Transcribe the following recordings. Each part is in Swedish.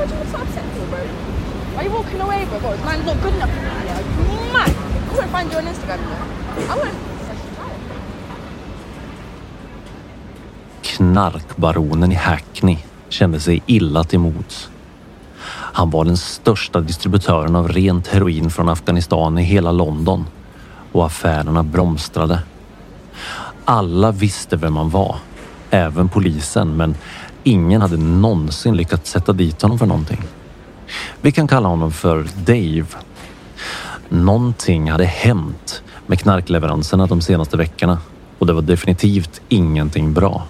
Why, why, what are so upset for, bro? Why are you walking away, bro? What, man's not good enough for me, yeah? Man, I wouldn't find you on Instagram, yeah? I wouldn't. Knarkbaronen i Hackney kände sig illa till mods. Han var den största distributören av rent heroin från Afghanistan i hela London och affärerna blomstrade. Alla visste vem han var, även polisen, men ingen hade någonsin lyckats sätta dit honom för någonting. Vi kan kalla honom för Dave. Någonting hade hänt med knarkleveranserna de senaste veckorna och det var definitivt ingenting bra.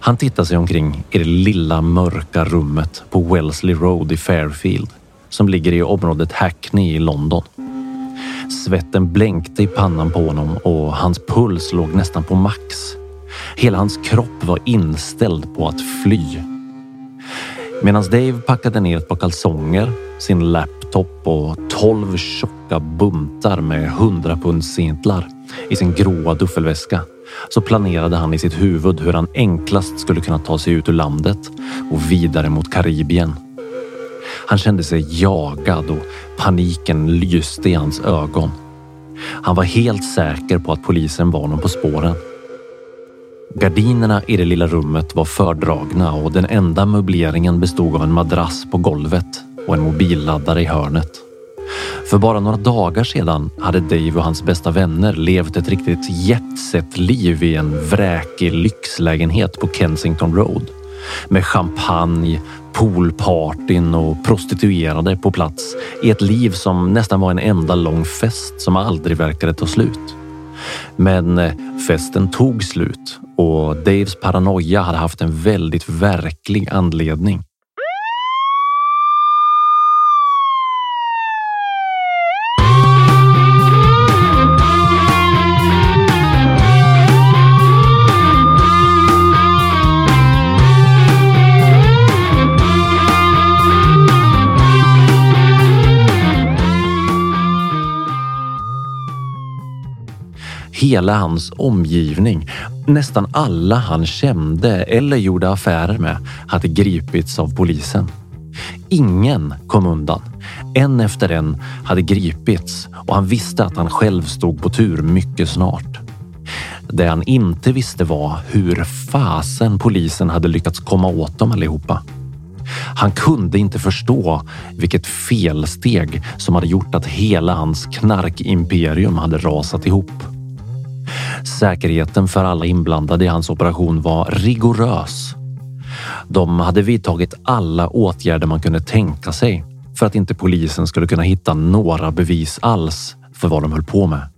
Han tittar sig omkring i det lilla mörka rummet på Wellesley Road i Fairfield som ligger i området Hackney i London. Svetten blänkte i pannan på honom och hans puls låg nästan på max. Hela hans kropp var inställd på att fly. Medan Dave packade ner ett par kalsonger, sin laptop och tolv tjocka buntar med 100 pundscintlar i sin gråa duffelväska så planerade han i sitt huvud hur han enklast skulle kunna ta sig ut ur landet och vidare mot Karibien. Han kände sig jagad och paniken lyste i hans ögon. Han var helt säker på att polisen var honom på spåren. Gardinerna i det lilla rummet var fördragna och den enda möbleringen bestod av en madrass på golvet och en mobilladdare i hörnet. För bara några dagar sedan hade Dave och hans bästa vänner levt ett riktigt jetset-liv i en vräkig lyxlägenhet på Kensington Road. Med champagne, poolpartyn och prostituerade på plats i ett liv som nästan var en enda lång fest som aldrig verkade ta slut. Men eh, festen tog slut och Daves paranoia hade haft en väldigt verklig anledning. Hela hans omgivning, nästan alla han kände eller gjorde affärer med, hade gripits av polisen. Ingen kom undan. En efter en hade gripits och han visste att han själv stod på tur mycket snart. Det han inte visste var hur fasen polisen hade lyckats komma åt dem allihopa. Han kunde inte förstå vilket felsteg som hade gjort att hela hans knarkimperium hade rasat ihop. Säkerheten för alla inblandade i hans operation var rigorös. De hade vidtagit alla åtgärder man kunde tänka sig för att inte polisen skulle kunna hitta några bevis alls för vad de höll på med.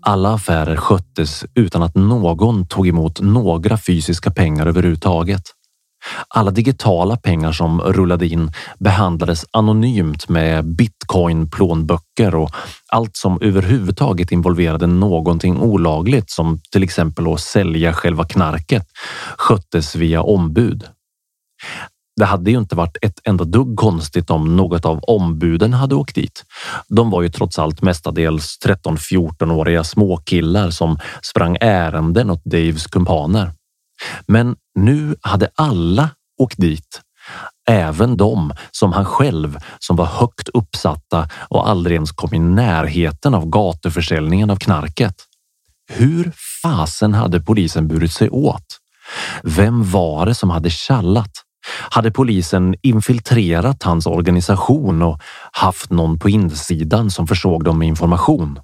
Alla affärer sköttes utan att någon tog emot några fysiska pengar överhuvudtaget. Alla digitala pengar som rullade in behandlades anonymt med bitcoin plånböcker och allt som överhuvudtaget involverade någonting olagligt som till exempel att sälja själva knarket sköttes via ombud. Det hade ju inte varit ett enda dugg konstigt om något av ombuden hade åkt dit. De var ju trots allt mestadels 13-14-åriga småkillar som sprang ärenden åt Daves kumpaner. Men nu hade alla åkt dit. Även de som han själv som var högt uppsatta och aldrig ens kom i närheten av gatuförsäljningen av knarket. Hur fasen hade polisen burit sig åt? Vem var det som hade kallat? Hade polisen infiltrerat hans organisation och haft någon på insidan som försåg dem med information?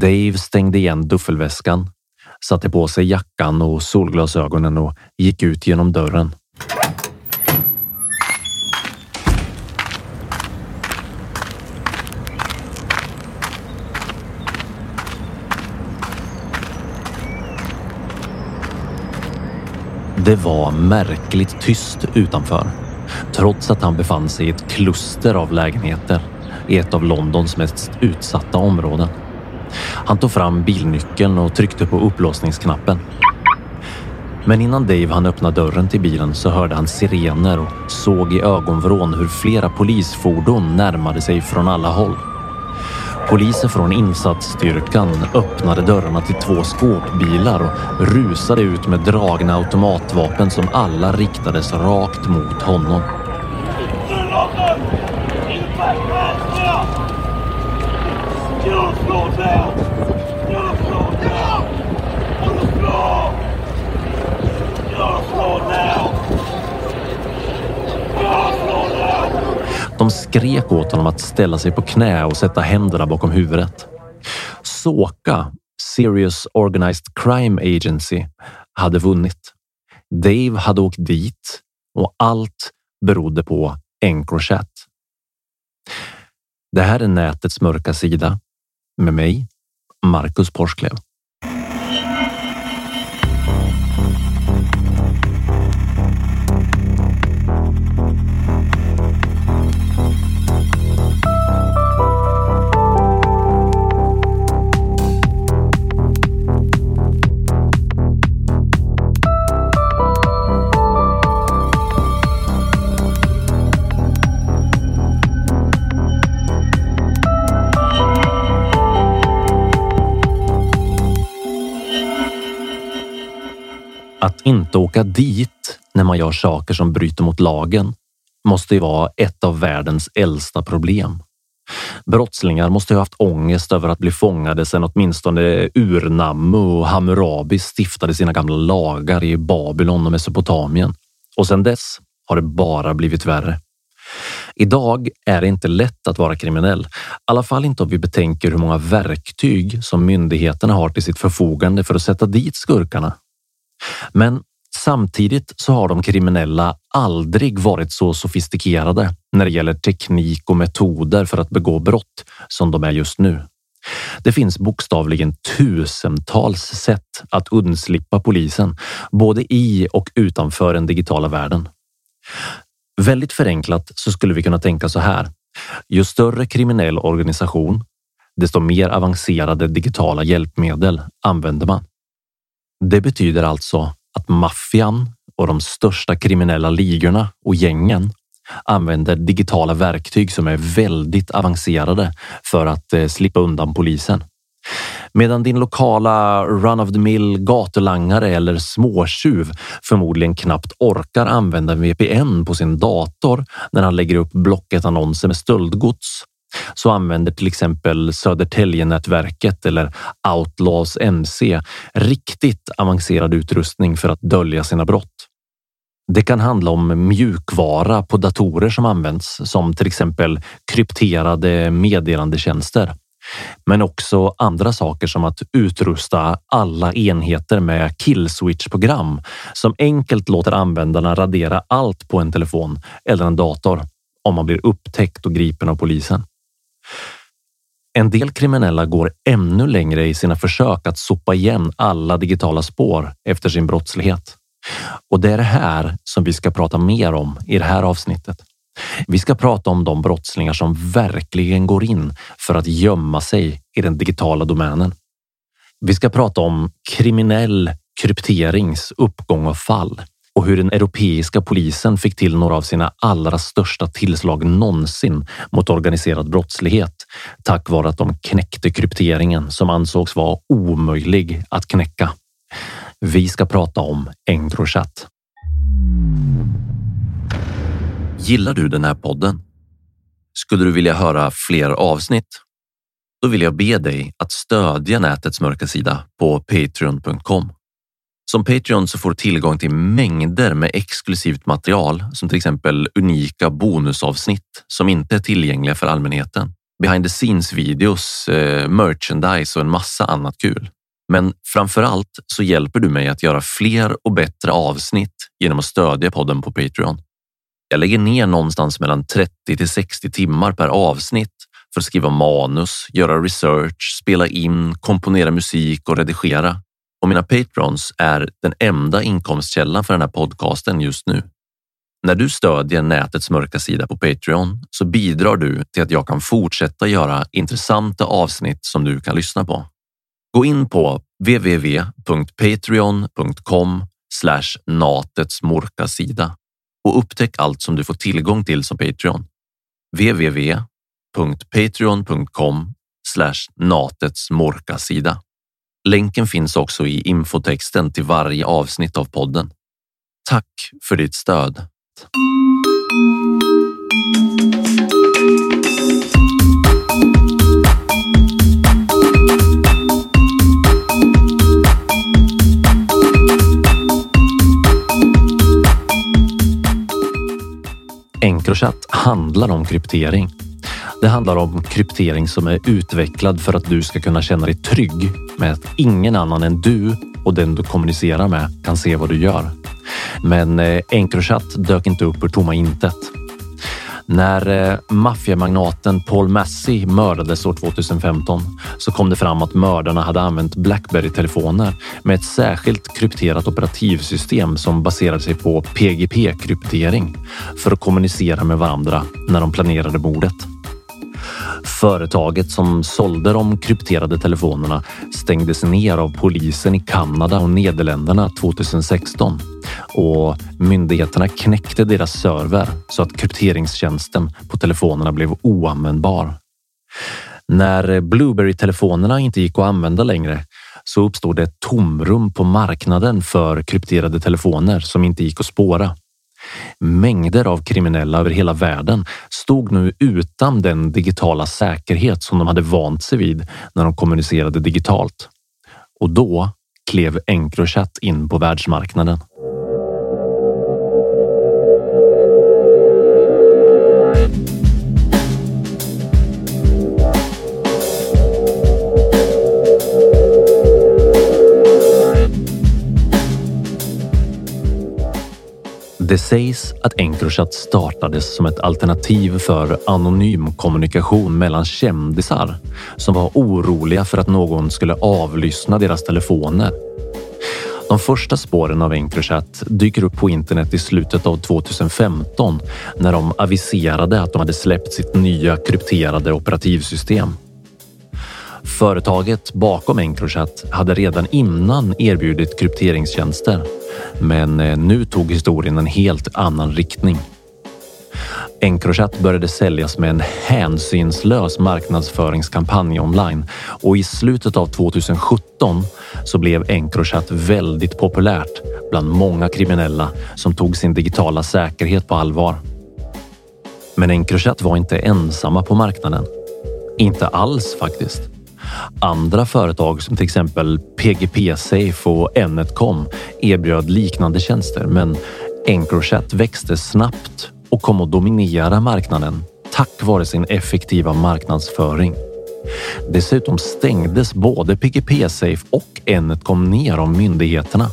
Dave stängde igen duffelväskan, satte på sig jackan och solglasögonen och gick ut genom dörren. Det var märkligt tyst utanför, trots att han befann sig i ett kluster av lägenheter i ett av Londons mest utsatta områden. Han tog fram bilnyckeln och tryckte på upplåsningsknappen. Men innan Dave hann öppna dörren till bilen så hörde han sirener och såg i ögonvrån hur flera polisfordon närmade sig från alla håll. Poliser från insatsstyrkan öppnade dörrarna till två skåpbilar och rusade ut med dragna automatvapen som alla riktades rakt mot honom. De skrek åt honom att ställa sig på knä och sätta händerna bakom huvudet. Soka, Serious Organized Crime Agency, hade vunnit. Dave hade åkt dit och allt berodde på Encrochat. Det här är nätets mörka sida med mig, Marcus Porsklev. Inte åka dit när man gör saker som bryter mot lagen måste ju vara ett av världens äldsta problem. Brottslingar måste ha haft ångest över att bli fångade sedan åtminstone Urnammu och Hammurabi stiftade sina gamla lagar i Babylon och Mesopotamien. Och sedan dess har det bara blivit värre. Idag är det inte lätt att vara kriminell, i alla fall inte om vi betänker hur många verktyg som myndigheterna har till sitt förfogande för att sätta dit skurkarna. Men samtidigt så har de kriminella aldrig varit så sofistikerade när det gäller teknik och metoder för att begå brott som de är just nu. Det finns bokstavligen tusentals sätt att undslippa polisen, både i och utanför den digitala världen. Väldigt förenklat så skulle vi kunna tänka så här. Ju större kriminell organisation, desto mer avancerade digitala hjälpmedel använder man. Det betyder alltså att maffian och de största kriminella ligorna och gängen använder digitala verktyg som är väldigt avancerade för att eh, slippa undan polisen. Medan din lokala run of the mill gatulangare eller småtjuv förmodligen knappt orkar använda VPN på sin dator när han lägger upp Blocket-annonser med stöldgods så använder till exempel Södertäljenätverket eller Outlaws MC riktigt avancerad utrustning för att dölja sina brott. Det kan handla om mjukvara på datorer som används som till exempel krypterade meddelandetjänster. Men också andra saker som att utrusta alla enheter med killswitch program som enkelt låter användarna radera allt på en telefon eller en dator om man blir upptäckt och gripen av polisen. En del kriminella går ännu längre i sina försök att sopa igen alla digitala spår efter sin brottslighet. Och det är det här som vi ska prata mer om i det här avsnittet. Vi ska prata om de brottslingar som verkligen går in för att gömma sig i den digitala domänen. Vi ska prata om kriminell krypterings uppgång och fall och hur den europeiska polisen fick till några av sina allra största tillslag någonsin mot organiserad brottslighet tack vare att de knäckte krypteringen som ansågs vara omöjlig att knäcka. Vi ska prata om Encrochat. Gillar du den här podden? Skulle du vilja höra fler avsnitt? Då vill jag be dig att stödja nätets mörka sida på patreon.com. Som Patreon så får du tillgång till mängder med exklusivt material som till exempel unika bonusavsnitt som inte är tillgängliga för allmänheten. Behind the scenes videos, eh, merchandise och en massa annat kul. Men framför allt så hjälper du mig att göra fler och bättre avsnitt genom att stödja podden på Patreon. Jag lägger ner någonstans mellan 30 till 60 timmar per avsnitt för att skriva manus, göra research, spela in, komponera musik och redigera. Och mina patrons är den enda inkomstkällan för den här podcasten just nu. När du stödjer nätets mörka sida på Patreon så bidrar du till att jag kan fortsätta göra intressanta avsnitt som du kan lyssna på. Gå in på www.patreon.com natets mörka sida och upptäck allt som du får tillgång till som Patreon. www.patreon.com natets mörka sida. Länken finns också i infotexten till varje avsnitt av podden. Tack för ditt stöd. Encrochat handlar om kryptering. Det handlar om kryptering som är utvecklad för att du ska kunna känna dig trygg med att ingen annan än du och den du kommunicerar med kan se vad du gör. Men eh, Encrochat dök inte upp ur tomma intet. När eh, maffiamagnaten Paul Massey mördades år 2015 så kom det fram att mördarna hade använt Blackberry-telefoner med ett särskilt krypterat operativsystem som baserade sig på PGP-kryptering för att kommunicera med varandra när de planerade mordet. Företaget som sålde de krypterade telefonerna stängdes ner av polisen i Kanada och Nederländerna 2016 och myndigheterna knäckte deras server så att krypteringstjänsten på telefonerna blev oanvändbar. När Blueberry-telefonerna inte gick att använda längre så uppstod det ett tomrum på marknaden för krypterade telefoner som inte gick att spåra. Mängder av kriminella över hela världen stod nu utan den digitala säkerhet som de hade vant sig vid när de kommunicerade digitalt. Och då klev Encrochat in på världsmarknaden. Det sägs att Encrochat startades som ett alternativ för anonym kommunikation mellan kändisar som var oroliga för att någon skulle avlyssna deras telefoner. De första spåren av Encrochat dyker upp på internet i slutet av 2015 när de aviserade att de hade släppt sitt nya krypterade operativsystem. Företaget bakom Encrochat hade redan innan erbjudit krypteringstjänster, men eh, nu tog historien en helt annan riktning. Encrochat började säljas med en hänsynslös marknadsföringskampanj online och i slutet av 2017 så blev Encrochat väldigt populärt bland många kriminella som tog sin digitala säkerhet på allvar. Men Encrochat var inte ensamma på marknaden. Inte alls faktiskt. Andra företag som till exempel PGP Safe och N1Com erbjöd liknande tjänster men Encrochat växte snabbt och kom att dominera marknaden tack vare sin effektiva marknadsföring. Dessutom stängdes både PGP Safe och N1Com ner av myndigheterna.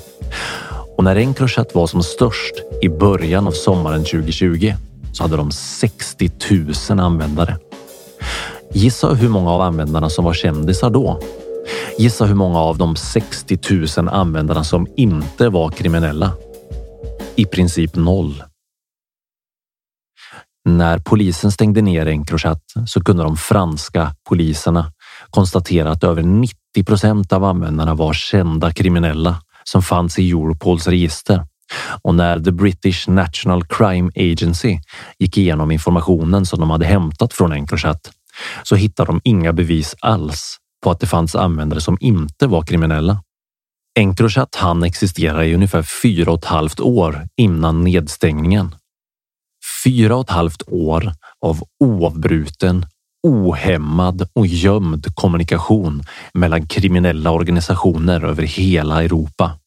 Och när Encrochat var som störst i början av sommaren 2020 så hade de 60 000 användare. Gissa hur många av användarna som var kändisar då? Gissa hur många av de 60 000 användarna som inte var kriminella? I princip noll. När polisen stängde ner Encrochat så kunde de franska poliserna konstatera att över 90 procent av användarna var kända kriminella som fanns i Europols register. Och när The British National Crime Agency gick igenom informationen som de hade hämtat från Encrochat så hittar de inga bevis alls på att det fanns användare som inte var kriminella. Encrochat hann existera i ungefär fyra och ett halvt år innan nedstängningen. Fyra och ett halvt år av oavbruten, ohämmad och gömd kommunikation mellan kriminella organisationer över hela Europa.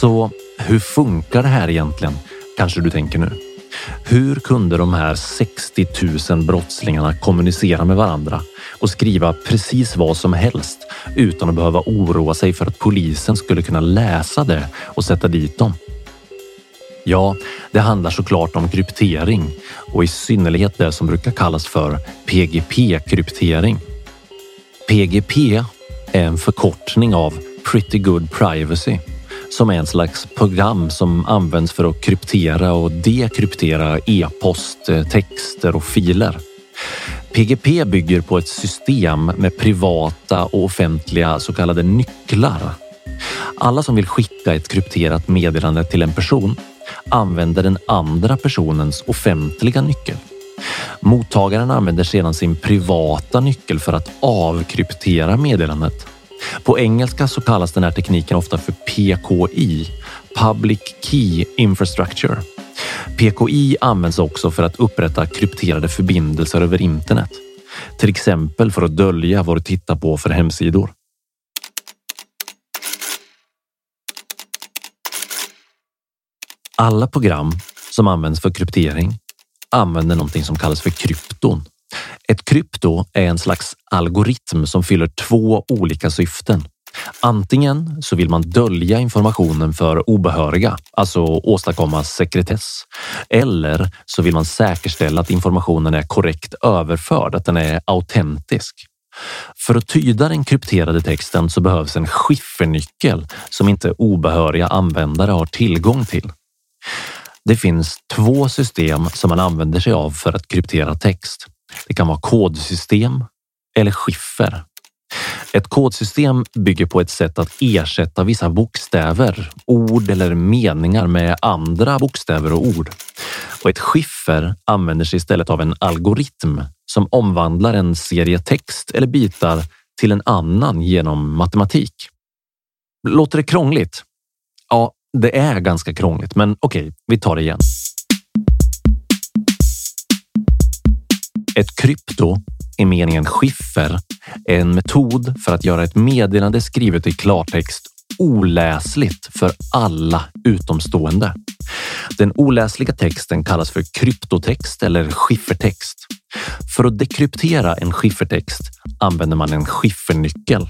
Så hur funkar det här egentligen? Kanske du tänker nu. Hur kunde de här 60 000 brottslingarna kommunicera med varandra och skriva precis vad som helst utan att behöva oroa sig för att polisen skulle kunna läsa det och sätta dit dem? Ja, det handlar såklart om kryptering och i synnerhet det som brukar kallas för PGP-kryptering. PGP är en förkortning av Pretty Good Privacy som är en slags program som används för att kryptera och dekryptera e-post, eh, texter och filer. PGP bygger på ett system med privata och offentliga så kallade nycklar. Alla som vill skicka ett krypterat meddelande till en person använder den andra personens offentliga nyckel. Mottagaren använder sedan sin privata nyckel för att avkryptera meddelandet. På engelska så kallas den här tekniken ofta för PKI, Public Key Infrastructure. PKI används också för att upprätta krypterade förbindelser över internet. Till exempel för att dölja vad du tittar på för hemsidor. Alla program som används för kryptering använder någonting som kallas för krypton. Ett krypto är en slags algoritm som fyller två olika syften. Antingen så vill man dölja informationen för obehöriga, alltså åstadkomma sekretess. Eller så vill man säkerställa att informationen är korrekt överförd, att den är autentisk. För att tyda den krypterade texten så behövs en skiffernyckel som inte obehöriga användare har tillgång till. Det finns två system som man använder sig av för att kryptera text. Det kan vara kodsystem eller skiffer. Ett kodsystem bygger på ett sätt att ersätta vissa bokstäver, ord eller meningar med andra bokstäver och ord. Och ett skiffer använder sig istället av en algoritm som omvandlar en serie text eller bitar till en annan genom matematik. Låter det krångligt? Ja, det är ganska krångligt, men okej, vi tar det igen. Ett krypto i meningen skiffer är en metod för att göra ett meddelande skrivet i klartext oläsligt för alla utomstående. Den oläsliga texten kallas för kryptotext eller skiffertext. För att dekryptera en skiffertext använder man en skiffernyckel.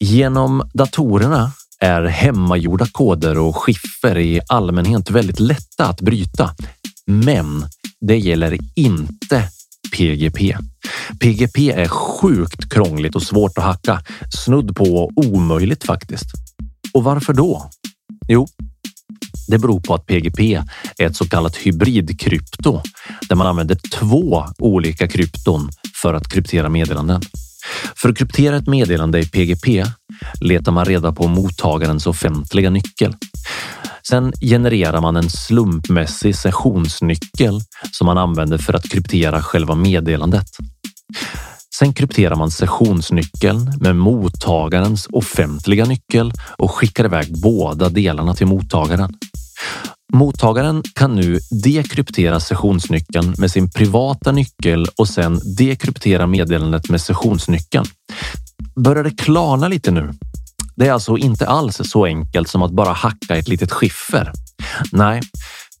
Genom datorerna är hemmagjorda koder och skiffer i allmänhet väldigt lätta att bryta. Men det gäller inte PGP. PGP är sjukt krångligt och svårt att hacka. Snudd på omöjligt faktiskt. Och varför då? Jo, Det beror på att PGP är ett så kallat hybridkrypto där man använder två olika krypton för att kryptera meddelanden. För att kryptera ett meddelande i PGP letar man reda på mottagarens offentliga nyckel. Sen genererar man en slumpmässig sessionsnyckel som man använder för att kryptera själva meddelandet. Sen krypterar man sessionsnyckeln med mottagarens offentliga nyckel och skickar iväg båda delarna till mottagaren. Mottagaren kan nu dekryptera sessionsnyckeln med sin privata nyckel och sen dekryptera meddelandet med sessionsnyckeln. Börjar det klarna lite nu? Det är alltså inte alls så enkelt som att bara hacka ett litet skiffer. Nej,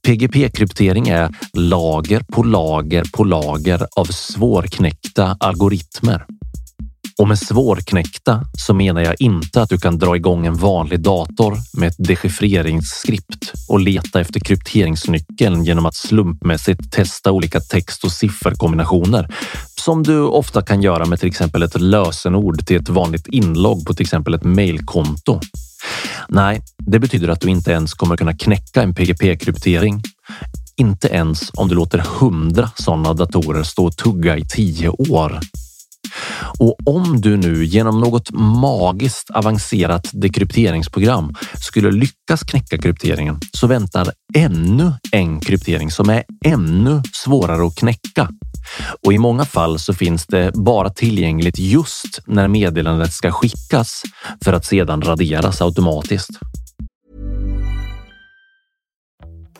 PGP-kryptering är lager på lager på lager av svårknäckta algoritmer. Och med svårknäckta så menar jag inte att du kan dra igång en vanlig dator med ett dechiffreringsskript och leta efter krypteringsnyckeln genom att slumpmässigt testa olika text och sifferkombinationer som du ofta kan göra med till exempel ett lösenord till ett vanligt inlogg på till exempel ett mejlkonto. Nej, det betyder att du inte ens kommer kunna knäcka en PGP-kryptering. Inte ens om du låter hundra sådana datorer stå och tugga i tio år. Och om du nu genom något magiskt avancerat dekrypteringsprogram skulle lyckas knäcka krypteringen så väntar ännu en kryptering som är ännu svårare att knäcka. Och i många fall så finns det bara tillgängligt just när meddelandet ska skickas för att sedan raderas automatiskt.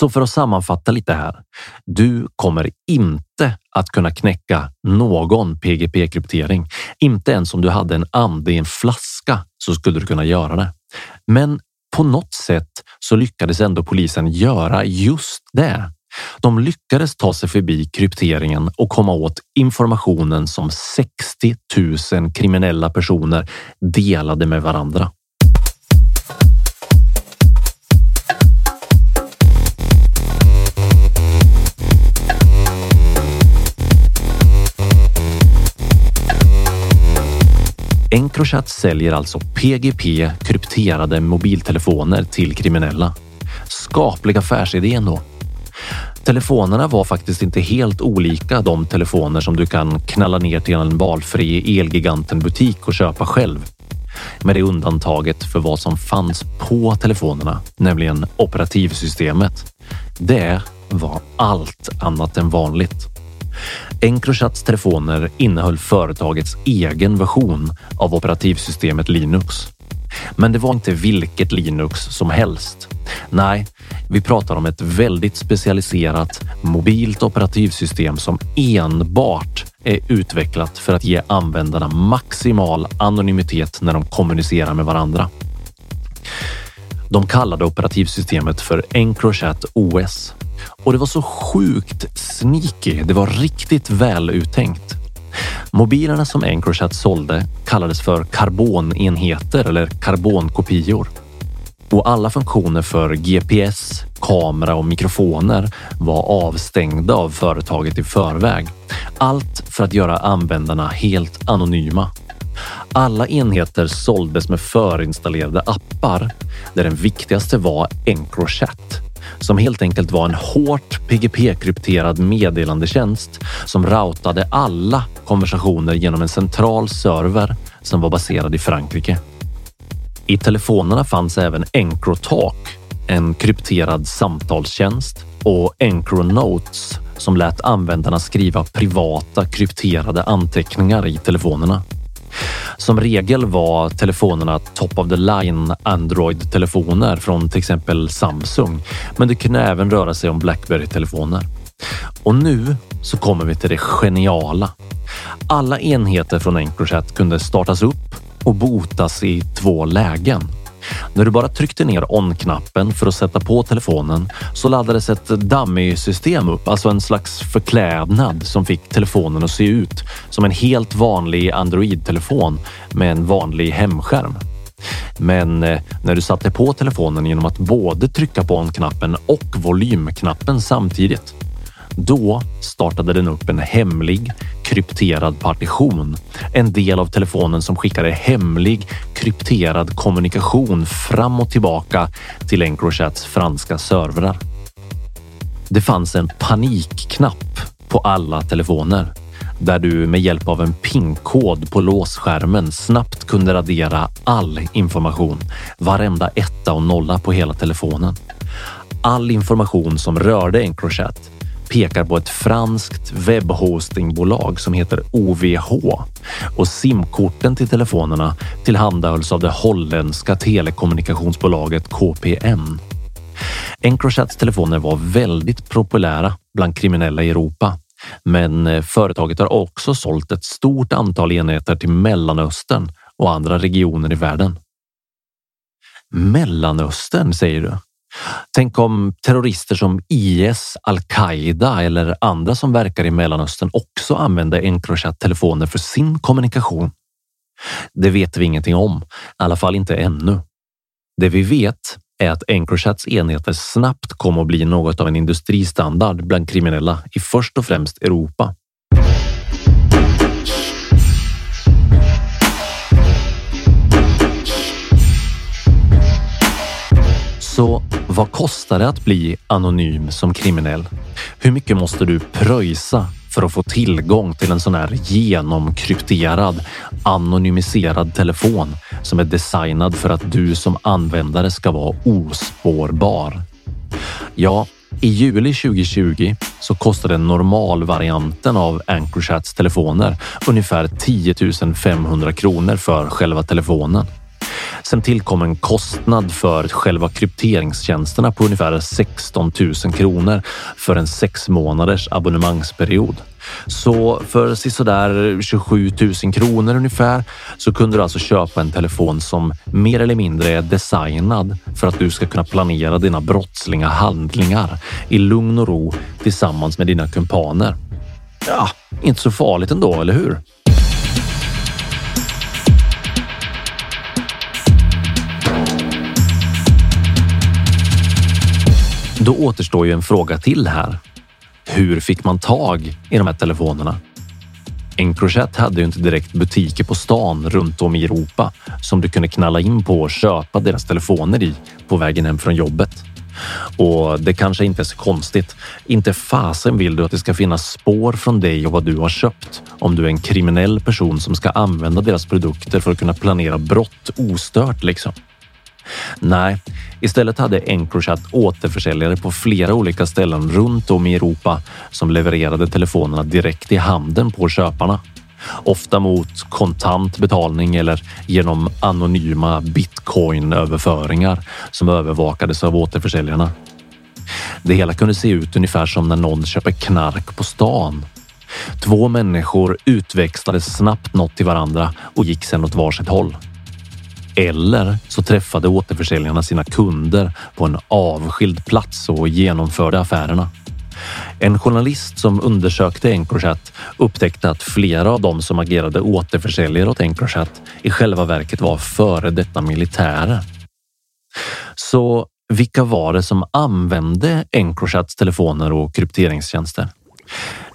Så för att sammanfatta lite här. Du kommer inte att kunna knäcka någon PGP-kryptering. Inte ens om du hade en ande i en flaska så skulle du kunna göra det. Men på något sätt så lyckades ändå polisen göra just det. De lyckades ta sig förbi krypteringen och komma åt informationen som 60 000 kriminella personer delade med varandra. Microchat säljer alltså PGP krypterade mobiltelefoner till kriminella. Skaplig affärsidé ändå. Telefonerna var faktiskt inte helt olika de telefoner som du kan knalla ner till en valfri Elgiganten butik och köpa själv. Med det undantaget för vad som fanns på telefonerna, nämligen operativsystemet. Det var allt annat än vanligt. Encrochats telefoner innehöll företagets egen version av operativsystemet Linux. Men det var inte vilket Linux som helst. Nej, vi pratar om ett väldigt specialiserat mobilt operativsystem som enbart är utvecklat för att ge användarna maximal anonymitet när de kommunicerar med varandra. De kallade operativsystemet för Encrochat OS och det var så sjukt sneaky. Det var riktigt väl uttänkt. Mobilerna som Encrochat sålde kallades för karbonenheter eller karbonkopior. Och alla funktioner för GPS, kamera och mikrofoner var avstängda av företaget i förväg. Allt för att göra användarna helt anonyma. Alla enheter såldes med förinstallerade appar där den viktigaste var Encrochat som helt enkelt var en hårt PGP-krypterad meddelandetjänst som routade alla konversationer genom en central server som var baserad i Frankrike. I telefonerna fanns även Encrotalk, en krypterad samtalstjänst och Encronotes som lät användarna skriva privata krypterade anteckningar i telefonerna. Som regel var telefonerna top of the line Android-telefoner från till exempel Samsung, men det kunde även röra sig om Blackberry-telefoner. Och nu så kommer vi till det geniala. Alla enheter från Encrochat kunde startas upp och botas i två lägen. När du bara tryckte ner on-knappen för att sätta på telefonen så laddades ett dummy-system upp, alltså en slags förklädnad som fick telefonen att se ut som en helt vanlig Android-telefon med en vanlig hemskärm. Men eh, när du satte på telefonen genom att både trycka på on-knappen och volymknappen samtidigt då startade den upp en hemlig krypterad partition. En del av telefonen som skickade hemlig krypterad kommunikation fram och tillbaka till Encrochats franska servrar. Det fanns en panikknapp på alla telefoner där du med hjälp av en pinkod på låsskärmen snabbt kunde radera all information, varenda etta och nolla på hela telefonen. All information som rörde Encrochat pekar på ett franskt webbhostingbolag som heter OVH och simkorten till telefonerna tillhandahölls av det holländska telekommunikationsbolaget KPN. Encrochats telefoner var väldigt populära bland kriminella i Europa, men eh, företaget har också sålt ett stort antal enheter till Mellanöstern och andra regioner i världen. Mellanöstern säger du? Tänk om terrorister som IS, al-Qaida eller andra som verkar i Mellanöstern också använder Encrochat-telefoner för sin kommunikation. Det vet vi ingenting om, i alla fall inte ännu. Det vi vet är att Encrochats enheter snabbt kom att bli något av en industristandard bland kriminella i först och främst Europa. Så vad kostar det att bli anonym som kriminell? Hur mycket måste du pröjsa för att få tillgång till en sån här genomkrypterad, anonymiserad telefon som är designad för att du som användare ska vara ospårbar? Ja, i juli 2020 så kostade normalvarianten av Anchorchats telefoner ungefär 10 500 kronor för själva telefonen. Sen tillkom en kostnad för själva krypteringstjänsterna på ungefär 16 000 kronor för en sex månaders abonnemangsperiod. Så för sådär 27 000 kronor ungefär så kunde du alltså köpa en telefon som mer eller mindre är designad för att du ska kunna planera dina brottsliga handlingar i lugn och ro tillsammans med dina kumpaner. Ja, inte så farligt ändå, eller hur? Då återstår ju en fråga till här. Hur fick man tag i de här telefonerna? Encrochat hade ju inte direkt butiker på stan runt om i Europa som du kunde knalla in på och köpa deras telefoner i på vägen hem från jobbet. Och det kanske inte är så konstigt. Inte fasen vill du att det ska finnas spår från dig och vad du har köpt om du är en kriminell person som ska använda deras produkter för att kunna planera brott ostört liksom. Nej, istället hade Encrochat återförsäljare på flera olika ställen runt om i Europa som levererade telefonerna direkt i handen på köparna. Ofta mot kontant betalning eller genom anonyma Bitcoinöverföringar som övervakades av återförsäljarna. Det hela kunde se ut ungefär som när någon köper knark på stan. Två människor utväxlade snabbt något till varandra och gick sedan åt varsitt håll. Eller så träffade återförsäljarna sina kunder på en avskild plats och genomförde affärerna. En journalist som undersökte Encrochat upptäckte att flera av dem som agerade återförsäljare åt Encrochat i själva verket var före detta militärer. Så vilka var det som använde Encrochats telefoner och krypteringstjänster?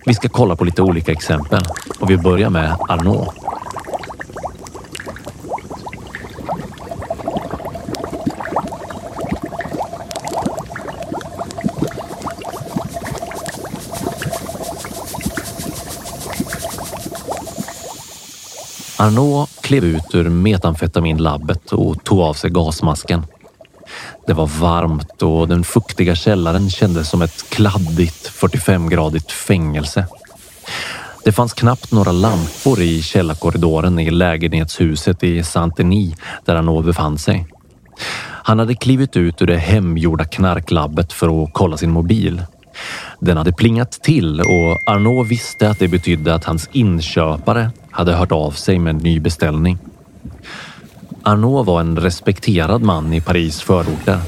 Vi ska kolla på lite olika exempel och vi börjar med Arnaud. Arnaud klev ut ur metamfetaminlabbet och tog av sig gasmasken. Det var varmt och den fuktiga källaren kändes som ett kladdigt 45-gradigt fängelse. Det fanns knappt några lampor i källarkorridoren i lägenhetshuset i Saint-Denis där Arnaud befann sig. Han hade klivit ut ur det hemgjorda knarklabbet för att kolla sin mobil. Den hade plingat till och Arnaud visste att det betydde att hans inköpare hade hört av sig med en ny beställning. Arnaud var en respekterad man i Paris förorter.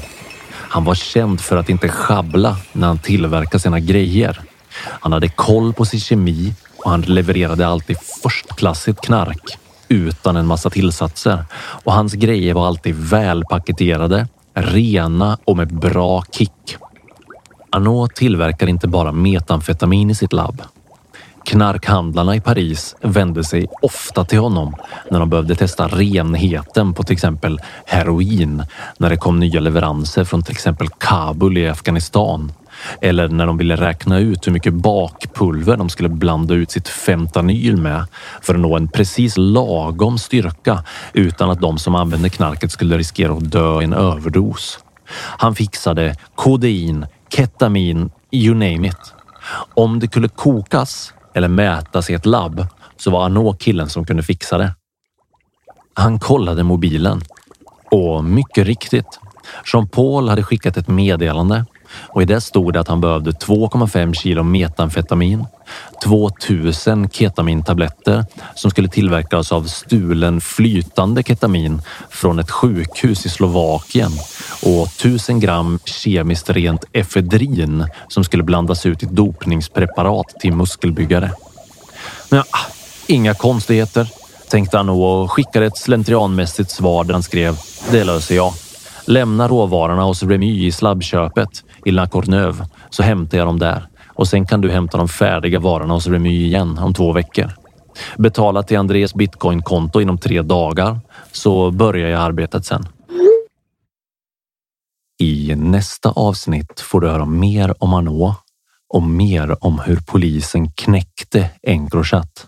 Han var känd för att inte schabbla när han tillverkade sina grejer. Han hade koll på sin kemi och han levererade alltid förstklassigt knark utan en massa tillsatser. Och hans grejer var alltid välpaketerade, rena och med bra kick. Arnaud tillverkar inte bara metamfetamin i sitt labb. Knarkhandlarna i Paris vände sig ofta till honom när de behövde testa renheten på till exempel heroin när det kom nya leveranser från till exempel Kabul i Afghanistan. Eller när de ville räkna ut hur mycket bakpulver de skulle blanda ut sitt fentanyl med för att nå en precis lagom styrka utan att de som använde knarket skulle riskera att dö i en överdos. Han fixade kodein, ketamin, you name it. Om det kunde kokas eller mätas i ett labb så var Arnaud killen som kunde fixa det. Han kollade mobilen och mycket riktigt. Jean-Paul hade skickat ett meddelande och i det stod det att han behövde 2,5 kilo metamfetamin, 2000 ketamintabletter som skulle tillverkas av stulen flytande ketamin från ett sjukhus i Slovakien och 1000 gram kemiskt rent efedrin som skulle blandas ut i dopningspreparat till muskelbyggare. Men ja, inga konstigheter, tänkte han och skickade ett slentrianmässigt svar där han skrev “Det löser jag”. Lämna råvarorna hos Remy i slabbköpet i La Courneuve så hämtar jag dem där och sen kan du hämta de färdiga varorna hos Remy igen om två veckor. Betala till Andreas bitcoinkonto inom tre dagar så börjar jag arbetet sen. I nästa avsnitt får du höra mer om Arnaud och mer om hur polisen knäckte Encrochat.